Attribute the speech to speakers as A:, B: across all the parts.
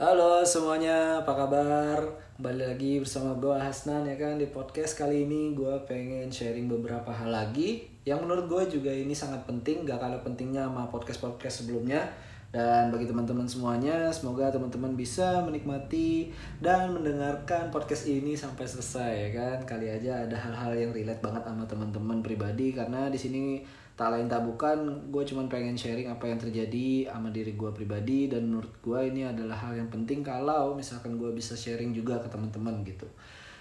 A: Halo semuanya, apa kabar? Kembali lagi bersama gue Hasnan ya kan di podcast kali ini gue pengen sharing beberapa hal lagi yang menurut gue juga ini sangat penting, gak kalah pentingnya sama podcast-podcast sebelumnya. Dan bagi teman-teman semuanya, semoga teman-teman bisa menikmati dan mendengarkan podcast ini sampai selesai ya kan. Kali aja ada hal-hal yang relate banget sama teman-teman pribadi karena di sini tak lain tak bukan gue cuman pengen sharing apa yang terjadi sama diri gue pribadi dan menurut gue ini adalah hal yang penting kalau misalkan gue bisa sharing juga ke teman-teman gitu.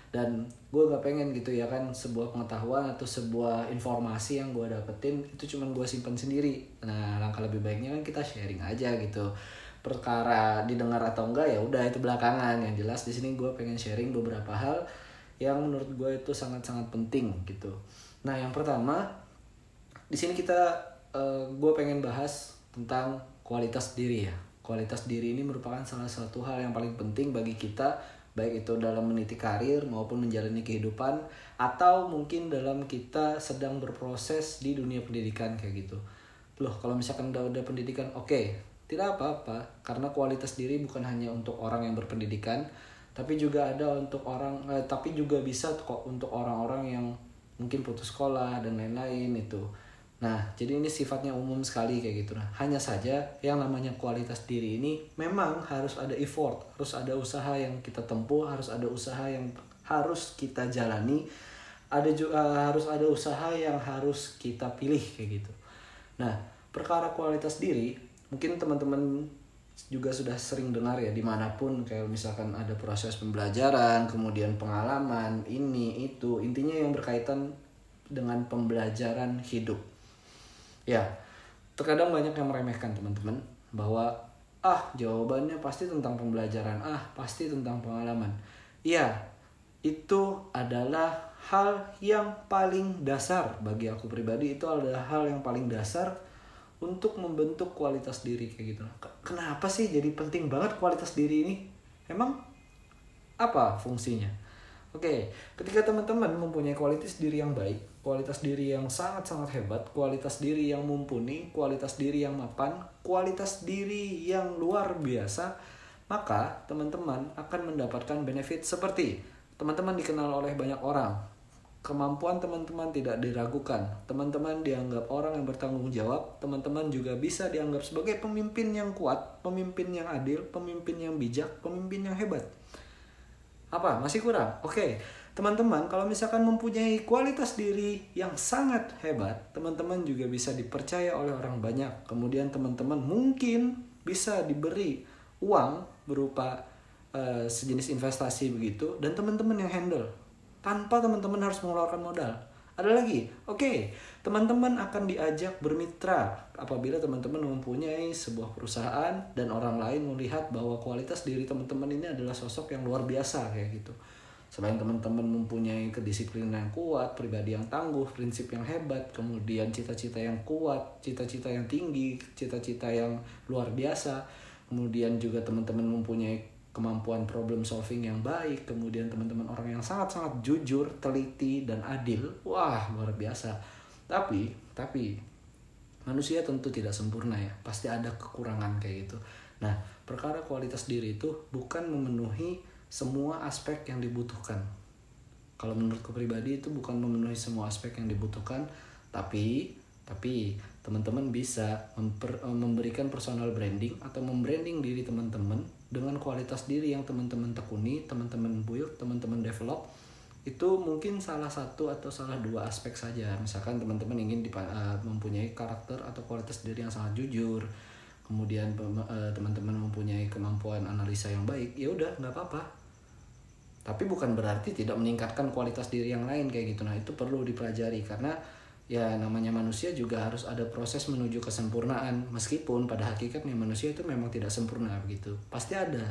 A: Dan gue gak pengen gitu ya kan sebuah pengetahuan atau sebuah informasi yang gue dapetin itu cuman gue simpan sendiri. Nah langkah lebih baiknya kan kita sharing aja gitu. Perkara didengar atau enggak ya udah itu belakangan. Yang jelas di sini gue pengen sharing beberapa hal yang menurut gue itu sangat-sangat penting gitu. Nah yang pertama di sini kita uh, gue pengen bahas tentang kualitas diri ya. Kualitas diri ini merupakan salah satu hal yang paling penting bagi kita baik itu dalam meniti karir maupun menjalani kehidupan atau mungkin dalam kita sedang berproses di dunia pendidikan kayak gitu. Loh kalau misalkan udah udah pendidikan oke okay, tidak apa-apa karena kualitas diri bukan hanya untuk orang yang berpendidikan tapi juga ada untuk orang eh, tapi juga bisa kok untuk orang-orang yang mungkin putus sekolah dan lain-lain itu Nah, jadi ini sifatnya umum sekali kayak gitu. Nah, hanya saja yang namanya kualitas diri ini memang harus ada effort, harus ada usaha yang kita tempuh, harus ada usaha yang harus kita jalani, ada juga uh, harus ada usaha yang harus kita pilih kayak gitu. Nah, perkara kualitas diri, mungkin teman-teman juga sudah sering dengar ya di mana pun kayak misalkan ada proses pembelajaran, kemudian pengalaman, ini itu intinya yang berkaitan dengan pembelajaran hidup ya terkadang banyak yang meremehkan teman-teman bahwa ah jawabannya pasti tentang pembelajaran ah pasti tentang pengalaman. Iya itu adalah hal yang paling dasar. Bagi aku pribadi itu adalah hal yang paling dasar untuk membentuk kualitas diri kayak gitu. Kenapa sih jadi penting banget kualitas diri ini? Emang apa fungsinya Oke, ketika teman-teman mempunyai kualitas diri yang baik, kualitas diri yang sangat-sangat hebat, kualitas diri yang mumpuni, kualitas diri yang mapan, kualitas diri yang luar biasa, maka teman-teman akan mendapatkan benefit seperti teman-teman dikenal oleh banyak orang, kemampuan teman-teman tidak diragukan, teman-teman dianggap orang yang bertanggung jawab, teman-teman juga bisa dianggap sebagai pemimpin yang kuat, pemimpin yang adil, pemimpin yang bijak, pemimpin yang hebat. Apa? Masih kurang? Oke. Teman-teman, kalau misalkan mempunyai kualitas diri yang sangat hebat, teman-teman juga bisa dipercaya oleh orang banyak. Kemudian teman-teman mungkin bisa diberi uang berupa uh, sejenis investasi begitu dan teman-teman yang handle tanpa teman-teman harus mengeluarkan modal. Ada lagi, oke, okay, teman-teman akan diajak bermitra apabila teman-teman mempunyai sebuah perusahaan dan orang lain melihat bahwa kualitas diri teman-teman ini adalah sosok yang luar biasa kayak gitu. Selain teman-teman mempunyai kedisiplinan yang kuat, pribadi yang tangguh, prinsip yang hebat, kemudian cita-cita yang kuat, cita-cita yang tinggi, cita-cita yang luar biasa, kemudian juga teman-teman mempunyai kemampuan problem solving yang baik, kemudian teman-teman orang yang sangat-sangat jujur, teliti dan adil, wah luar biasa. Tapi, tapi manusia tentu tidak sempurna ya, pasti ada kekurangan kayak gitu. Nah, perkara kualitas diri itu bukan memenuhi semua aspek yang dibutuhkan. Kalau menurutku pribadi itu bukan memenuhi semua aspek yang dibutuhkan, tapi tapi teman-teman bisa memper, memberikan personal branding atau membranding diri teman-teman dengan kualitas diri yang teman-teman tekuni, teman-teman build, teman-teman develop itu mungkin salah satu atau salah dua aspek saja. Misalkan teman-teman ingin uh, mempunyai karakter atau kualitas diri yang sangat jujur, kemudian uh, teman-teman mempunyai kemampuan analisa yang baik, ya udah nggak apa-apa. Tapi bukan berarti tidak meningkatkan kualitas diri yang lain kayak gitu. Nah itu perlu dipelajari karena ya namanya manusia juga harus ada proses menuju kesempurnaan. Meskipun pada hakikatnya manusia itu memang tidak sempurna begitu. Pasti ada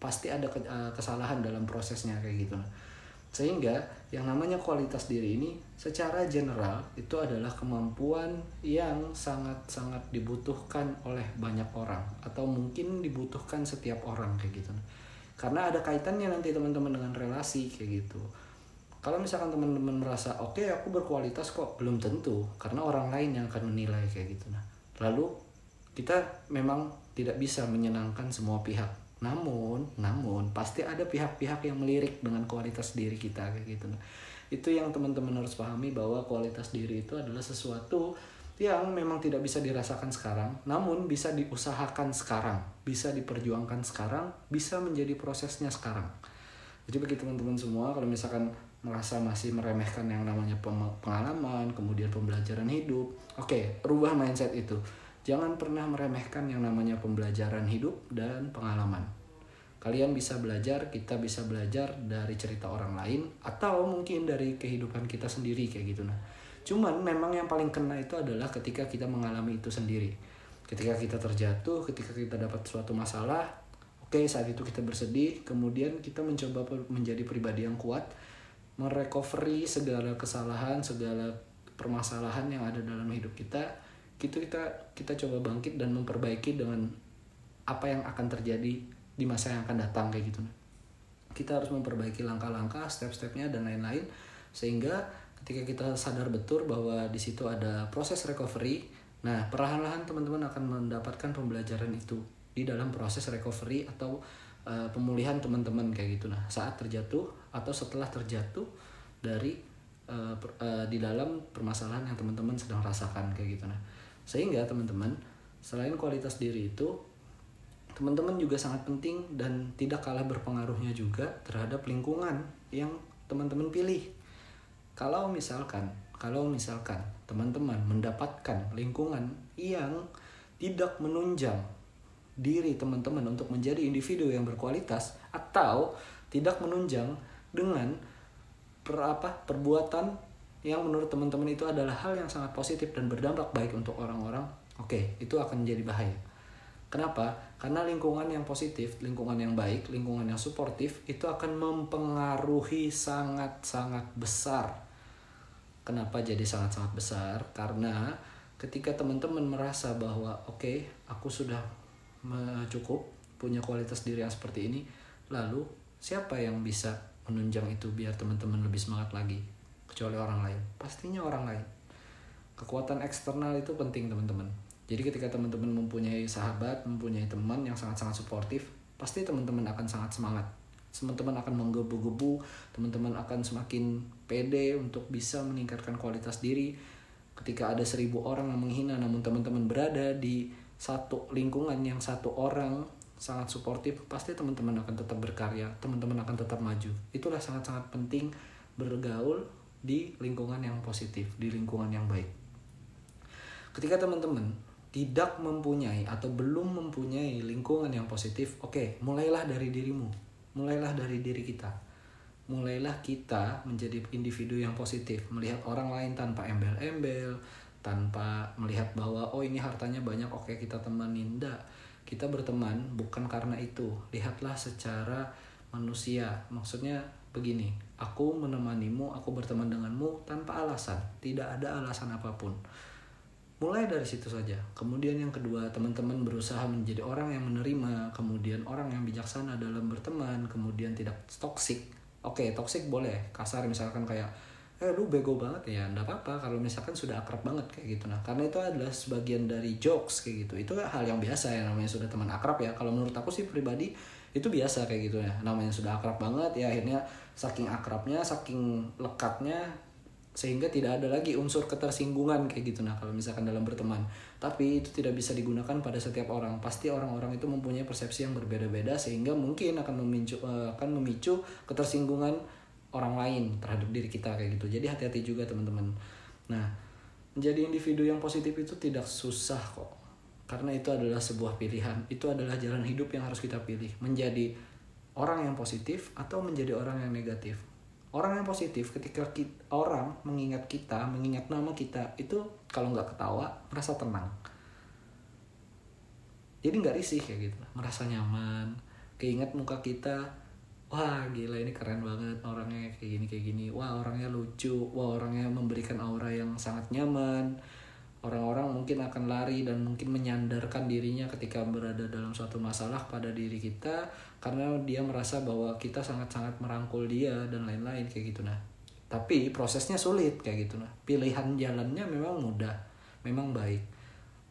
A: pasti ada eh, kesalahan dalam prosesnya kayak gitu. Sehingga yang namanya kualitas diri ini secara general itu adalah kemampuan yang sangat-sangat dibutuhkan oleh banyak orang. Atau mungkin dibutuhkan setiap orang kayak gitu. Karena ada kaitannya nanti teman-teman dengan relasi kayak gitu kalau misalkan teman-teman merasa oke okay, aku berkualitas kok belum tentu karena orang lain yang akan menilai kayak gitu. Nah lalu kita memang tidak bisa menyenangkan semua pihak. Namun namun pasti ada pihak-pihak yang melirik dengan kualitas diri kita kayak gitu. Nah itu yang teman-teman harus pahami bahwa kualitas diri itu adalah sesuatu yang memang tidak bisa dirasakan sekarang, namun bisa diusahakan sekarang, bisa diperjuangkan sekarang, bisa menjadi prosesnya sekarang. Jadi bagi teman-teman semua, kalau misalkan merasa masih meremehkan yang namanya pengalaman, kemudian pembelajaran hidup, oke, rubah mindset itu. Jangan pernah meremehkan yang namanya pembelajaran hidup dan pengalaman kalian bisa belajar, kita bisa belajar dari cerita orang lain atau mungkin dari kehidupan kita sendiri kayak gitu nah. Cuman memang yang paling kena itu adalah ketika kita mengalami itu sendiri. Ketika kita terjatuh, ketika kita dapat suatu masalah, oke okay, saat itu kita bersedih, kemudian kita mencoba menjadi pribadi yang kuat, merecovery segala kesalahan, segala permasalahan yang ada dalam hidup kita, itu kita kita coba bangkit dan memperbaiki dengan apa yang akan terjadi di masa yang akan datang kayak gitu kita harus memperbaiki langkah-langkah step-stepnya dan lain-lain sehingga ketika kita sadar betul bahwa di situ ada proses recovery nah perlahan-lahan teman-teman akan mendapatkan pembelajaran itu di dalam proses recovery atau uh, pemulihan teman-teman kayak gitu nah saat terjatuh atau setelah terjatuh dari uh, uh, di dalam permasalahan yang teman-teman sedang rasakan kayak gitu nah sehingga teman-teman selain kualitas diri itu teman-teman juga sangat penting dan tidak kalah berpengaruhnya juga terhadap lingkungan yang teman-teman pilih. Kalau misalkan, kalau misalkan teman-teman mendapatkan lingkungan yang tidak menunjang diri teman-teman untuk menjadi individu yang berkualitas atau tidak menunjang dengan per apa perbuatan yang menurut teman-teman itu adalah hal yang sangat positif dan berdampak baik untuk orang-orang, oke, itu akan menjadi bahaya. Kenapa? Karena lingkungan yang positif, lingkungan yang baik, lingkungan yang suportif itu akan mempengaruhi sangat-sangat besar. Kenapa jadi sangat-sangat besar? Karena ketika teman-teman merasa bahwa oke, okay, aku sudah cukup punya kualitas diri yang seperti ini, lalu siapa yang bisa menunjang itu biar teman-teman lebih semangat lagi? Kecuali orang lain. Pastinya orang lain. Kekuatan eksternal itu penting, teman-teman jadi ketika teman-teman mempunyai sahabat, mempunyai teman yang sangat-sangat suportif, pasti teman-teman akan sangat semangat. Teman-teman akan menggebu-gebu, teman-teman akan semakin pede untuk bisa meningkatkan kualitas diri. Ketika ada seribu orang yang menghina, namun teman-teman berada di satu lingkungan yang satu orang sangat suportif, pasti teman-teman akan tetap berkarya, teman-teman akan tetap maju. Itulah sangat-sangat penting bergaul di lingkungan yang positif, di lingkungan yang baik. Ketika teman-teman tidak mempunyai atau belum mempunyai lingkungan yang positif, oke, okay, mulailah dari dirimu. Mulailah dari diri kita. Mulailah kita menjadi individu yang positif, melihat orang lain tanpa embel-embel, tanpa melihat bahwa oh ini hartanya banyak, oke okay, kita temanin. Tidak. Kita berteman bukan karena itu. Lihatlah secara manusia. Maksudnya begini, aku menemanimu, aku berteman denganmu tanpa alasan, tidak ada alasan apa pun mulai dari situ saja kemudian yang kedua teman-teman berusaha menjadi orang yang menerima kemudian orang yang bijaksana dalam berteman kemudian tidak toksik oke okay, toksik boleh kasar misalkan kayak eh lu bego banget ya ndak apa-apa kalau misalkan sudah akrab banget kayak gitu. Nah karena itu adalah sebagian dari jokes kayak gitu. Itu hal yang biasa ya namanya sudah teman akrab ya. Kalau menurut aku sih pribadi itu biasa kayak gitu ya. Namanya sudah akrab banget ya akhirnya saking akrabnya saking lekatnya sehingga tidak ada lagi unsur ketersinggungan kayak gitu. Nah kalau misalkan dalam berteman. Tapi itu tidak bisa digunakan pada setiap orang. Pasti orang-orang itu mempunyai persepsi yang berbeda-beda sehingga mungkin akan memicu uh, akan memicu ketersinggungan orang lain terhadap diri kita kayak gitu. Jadi hati-hati juga teman-teman. Nah menjadi individu yang positif itu tidak susah kok. Karena itu adalah sebuah pilihan. Itu adalah jalan hidup yang harus kita pilih. Menjadi orang yang positif atau menjadi orang yang negatif. Orang yang positif ketika kita, orang mengingat kita mengingat nama kita itu kalau nggak ketawa merasa tenang. Jadi nggak risih kayak gitu. Merasa nyaman. Keinget muka kita wah gila ini keren banget orangnya kayak gini kayak gini. Wah orangnya lucu. Wah orangnya memberikan aura yang sangat nyaman. Orang-orang mungkin akan lari dan mungkin menyandarkan dirinya ketika berada dalam suatu masalah pada diri kita karena dia merasa bahwa kita sangat-sangat merangkul dia dan lain-lain kayak gitu nah. Tapi prosesnya sulit kayak gitu nah. Pilihan jalannya memang mudah memang baik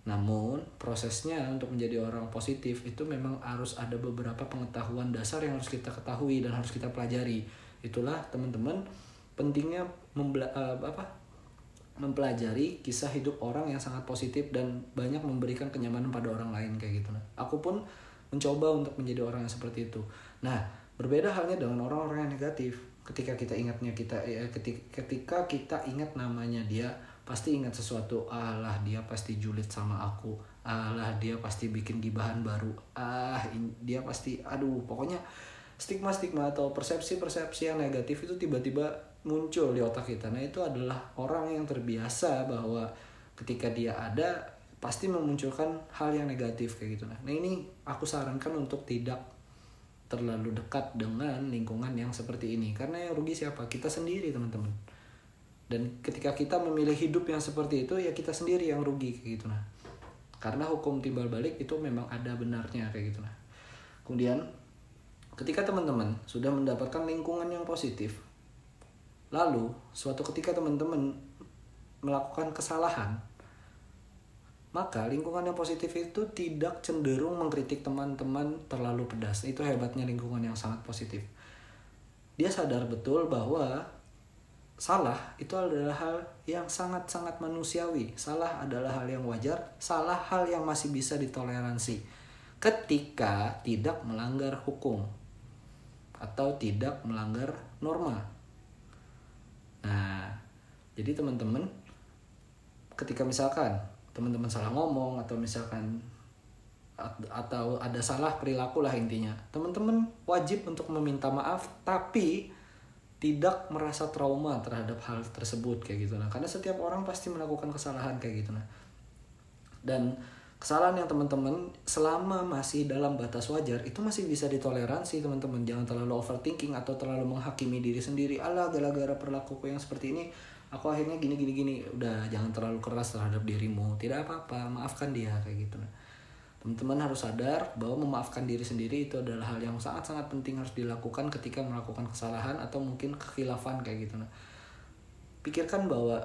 A: Namun prosesnya untuk menjadi orang positif itu memang harus ada beberapa pengetahuan dasar yang harus kita ketahui dan harus kita pelajari. Itulah teman-teman pentingnya membela uh, apa mempelajari kisah hidup orang yang sangat positif dan banyak memberikan kenyamanan pada orang lain kayak gitu. Nah, aku pun mencoba untuk menjadi orang yang seperti itu. Nah, berbeda halnya dengan orang-orang yang negatif. Ketika kita ingatnya kita ya, ketika kita ingat namanya dia pasti ingat sesuatu alah dia pasti julid sama aku. Alah dia pasti bikin gibahan baru. Ah dia pasti aduh pokoknya stigma stigma atau persepsi persepsi yang negatif itu tiba-tiba muncul di otak kita. Nah itu adalah orang yang terbiasa bahwa ketika dia ada pasti memunculkan hal yang negatif kayak gitu. Nah ini aku sarankan untuk tidak terlalu dekat dengan lingkungan yang seperti ini. Karena yang rugi siapa? Kita sendiri teman-teman dan ketika kita memilih hidup yang seperti itu ya kita sendiri yang rugi kayak gitu nah. Karena hukum timbal balik itu memang ada benarnya kayak gitu nah. Kemudian ketika teman-teman sudah mendapatkan lingkungan yang positif lalu suatu ketika teman-teman melakukan kesalahan maka lingkungan yang positif itu tidak cenderung mengkritik teman-teman terlalu pedas. Itu hebatnya lingkungan yang sangat positif. Dia sadar betul bahwa salah itu adalah hal yang sangat-sangat manusiawi. Salah adalah hal yang wajar, salah hal yang masih bisa ditoleransi ketika tidak melanggar hukum atau tidak melanggar norma. Nah, jadi teman-teman ketika misalkan teman-teman salah ngomong atau misalkan atau ada salah perilaku lah intinya, teman-teman wajib untuk meminta maaf tapi tidak merasa trauma terhadap hal tersebut kayak gitu nah karena setiap orang pasti melakukan kesalahan kayak gitu nah dan kesalahan yang teman-teman selama masih dalam batas wajar itu masih bisa ditoleransi teman-teman. Jangan terlalu overthinking atau terlalu menghakimi diri sendiri. Ala gara-gara perilakuku yang seperti ini aku akhirnya gini gini gini. Udah jangan terlalu keras terhadap dirimu. Tidak apa-apa maafkan dia kayak gitu nah teman-teman harus sadar bahwa memaafkan diri sendiri itu adalah hal yang sangat-sangat penting harus dilakukan ketika melakukan kesalahan atau mungkin kekhilafan kayak gitu. Nah pikirkan bahwa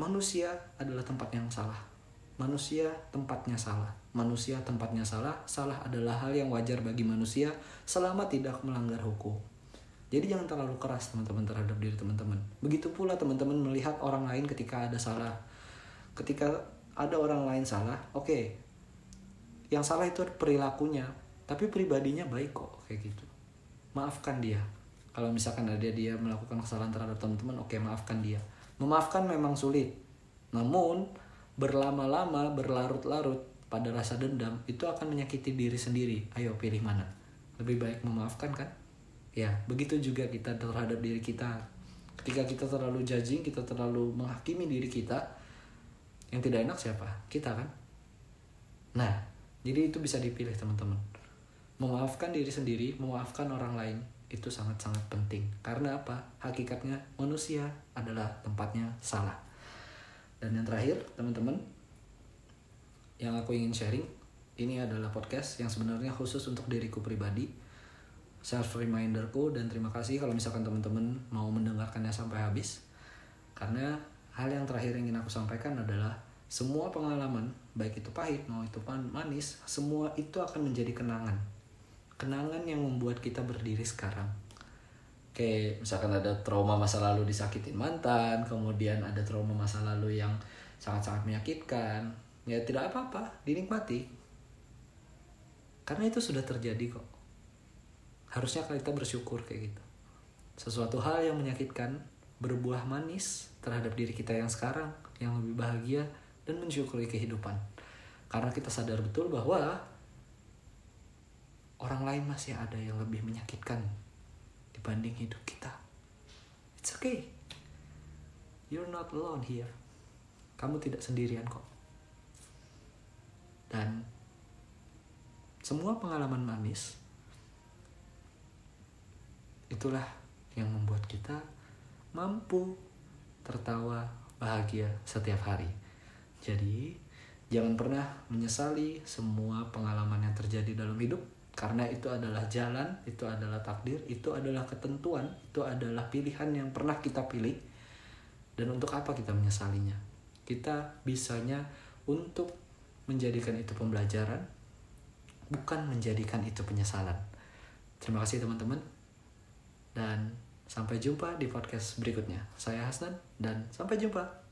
A: manusia adalah tempat yang salah. Manusia tempatnya salah. Manusia tempatnya salah. Salah adalah hal yang wajar bagi manusia selama tidak melanggar hukum. Jadi jangan terlalu keras teman-teman terhadap diri teman-teman. Begitu pula teman-teman melihat orang lain ketika ada salah. Ketika ada orang lain salah oke okay, yang salah itu perilakunya tapi pribadinya baik kok kayak gitu. Maafkan dia. Kalau misalkan ada dia melakukan kesalahan terhadap teman-teman oke maafkan dia. Memaafkan memang sulit. Namun berlama-lama berlarut-larut pada rasa dendam itu akan menyakiti diri sendiri. Ayo pilih mana? Lebih baik memaafkan kan? Ya begitu juga kita terhadap diri kita. Ketika kita terlalu judging kita terlalu menghakimi diri kita yang tidak enak siapa? Kita kan? Nah jadi itu bisa dipilih teman-teman. Memaafkan diri sendiri, memaafkan orang lain itu sangat-sangat penting. Karena apa? Hakikatnya manusia adalah tempatnya salah. Dan yang terakhir, teman-teman, yang aku ingin sharing, ini adalah podcast yang sebenarnya khusus untuk diriku pribadi. Self reminderku dan terima kasih kalau misalkan teman-teman mau mendengarkannya sampai habis. Karena hal yang terakhir yang ingin aku sampaikan adalah semua pengalaman baik itu pahit mau itu manis semua itu akan menjadi kenangan. Kenangan yang membuat kita berdiri sekarang. Kayak misalkan ada trauma masa lalu disakitin mantan kemudian ada trauma masa lalu yang sangat-sangat menyakitkan ya tidak apa-apa dinikmati. Karena itu sudah terjadi kok. Harusnya kita bersyukur kayak gitu. Sesuatu hal yang menyakitkan berbuah manis terhadap diri kita yang sekarang yang lebih bahagia dan mensyukuri kehidupan. Karena kita sadar betul bahwa orang lain masih ada yang lebih menyakitkan dibanding hidup kita. It's okay. You're not alone here. Kamu tidak sendirian kok. Dan semua pengalaman manis itulah yang membuat kita mampu tertawa bahagia setiap hari. Jadi, jangan pernah menyesali semua pengalaman yang terjadi dalam hidup karena itu adalah jalan, itu adalah takdir, itu adalah ketentuan, itu adalah pilihan yang pernah kita pilih. Dan untuk apa kita menyesalinya? Kita bisanya untuk menjadikan itu pembelajaran, bukan menjadikan itu penyesalan. Terima kasih teman-teman. Dan sampai jumpa di podcast berikutnya. Saya Hasnan dan sampai jumpa.